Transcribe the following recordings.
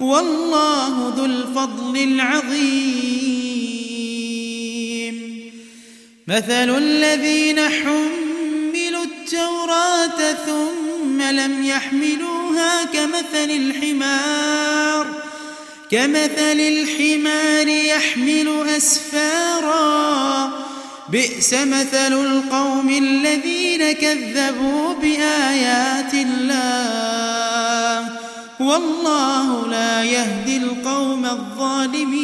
والله ذو الفضل العظيم. مثل الذين حملوا التوراة ثم لم يحملوها كمثل الحمار كمثل الحمار يحمل أسفاراً. بئس مثل القوم الذين كذبوا بآيات الله. والله لا يهدي القوم الظالمين.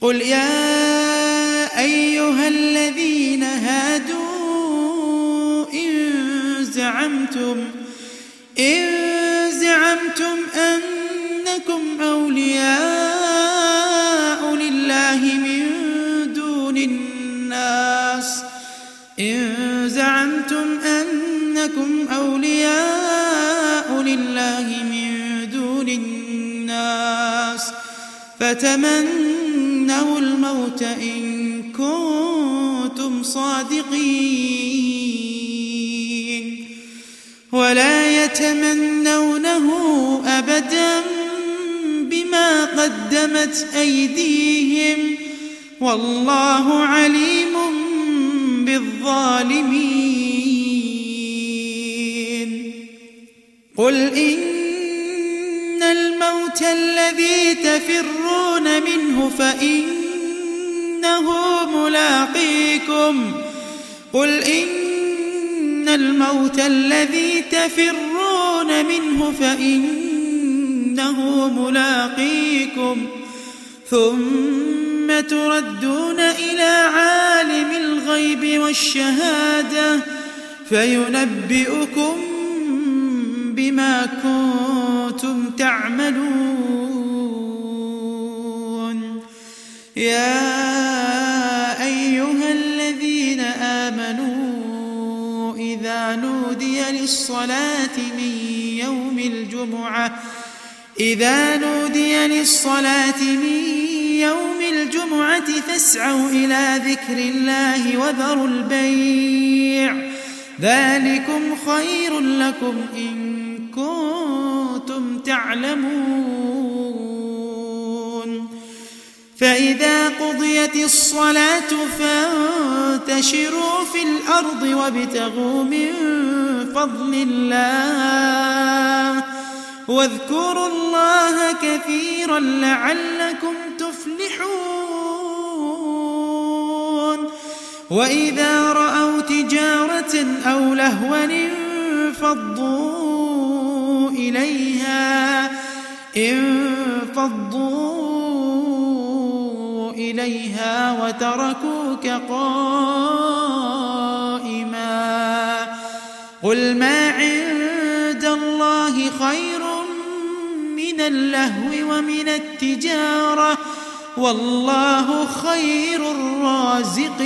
قل يا أيها الذين هادوا إن زعمتم إن زعمتم أنكم أولياء لله من دون الناس. إن زعمتم أنكم أولياء فتمنوا الموت إن كنتم صادقين. ولا يتمنونه أبداً بما قدمت أيديهم. والله عليم بالظالمين. قل إن الموت الذي تفرون منه فإنه ملاقيكم. قل إن الموت الذي تفرون منه فإنه إنه ملاقيكم. ثم تردون إلى عالم الغيب والشهادة فينبئكم بما كنتم تعملون. يا أيها الذين آمنوا إذا نودي للصلاة من يوم الجمعة إذا نودي للصلاة من يوم الجمعة فاسعوا إلى ذكر الله وذروا البيع. ذلكم خير لكم إن كنتم تعلمون فإذا قضيت الصلاة فانتشروا في الأرض وابتغوا من فضل الله واذكروا الله كثيرا لعلكم تفلحون وإذا رأوا تجارة أو لهوا انفضوا إليها انفضوا إليها وتركوك قائما قل ما عند الله خير من اللهو ومن التجارة والله خير الرازقين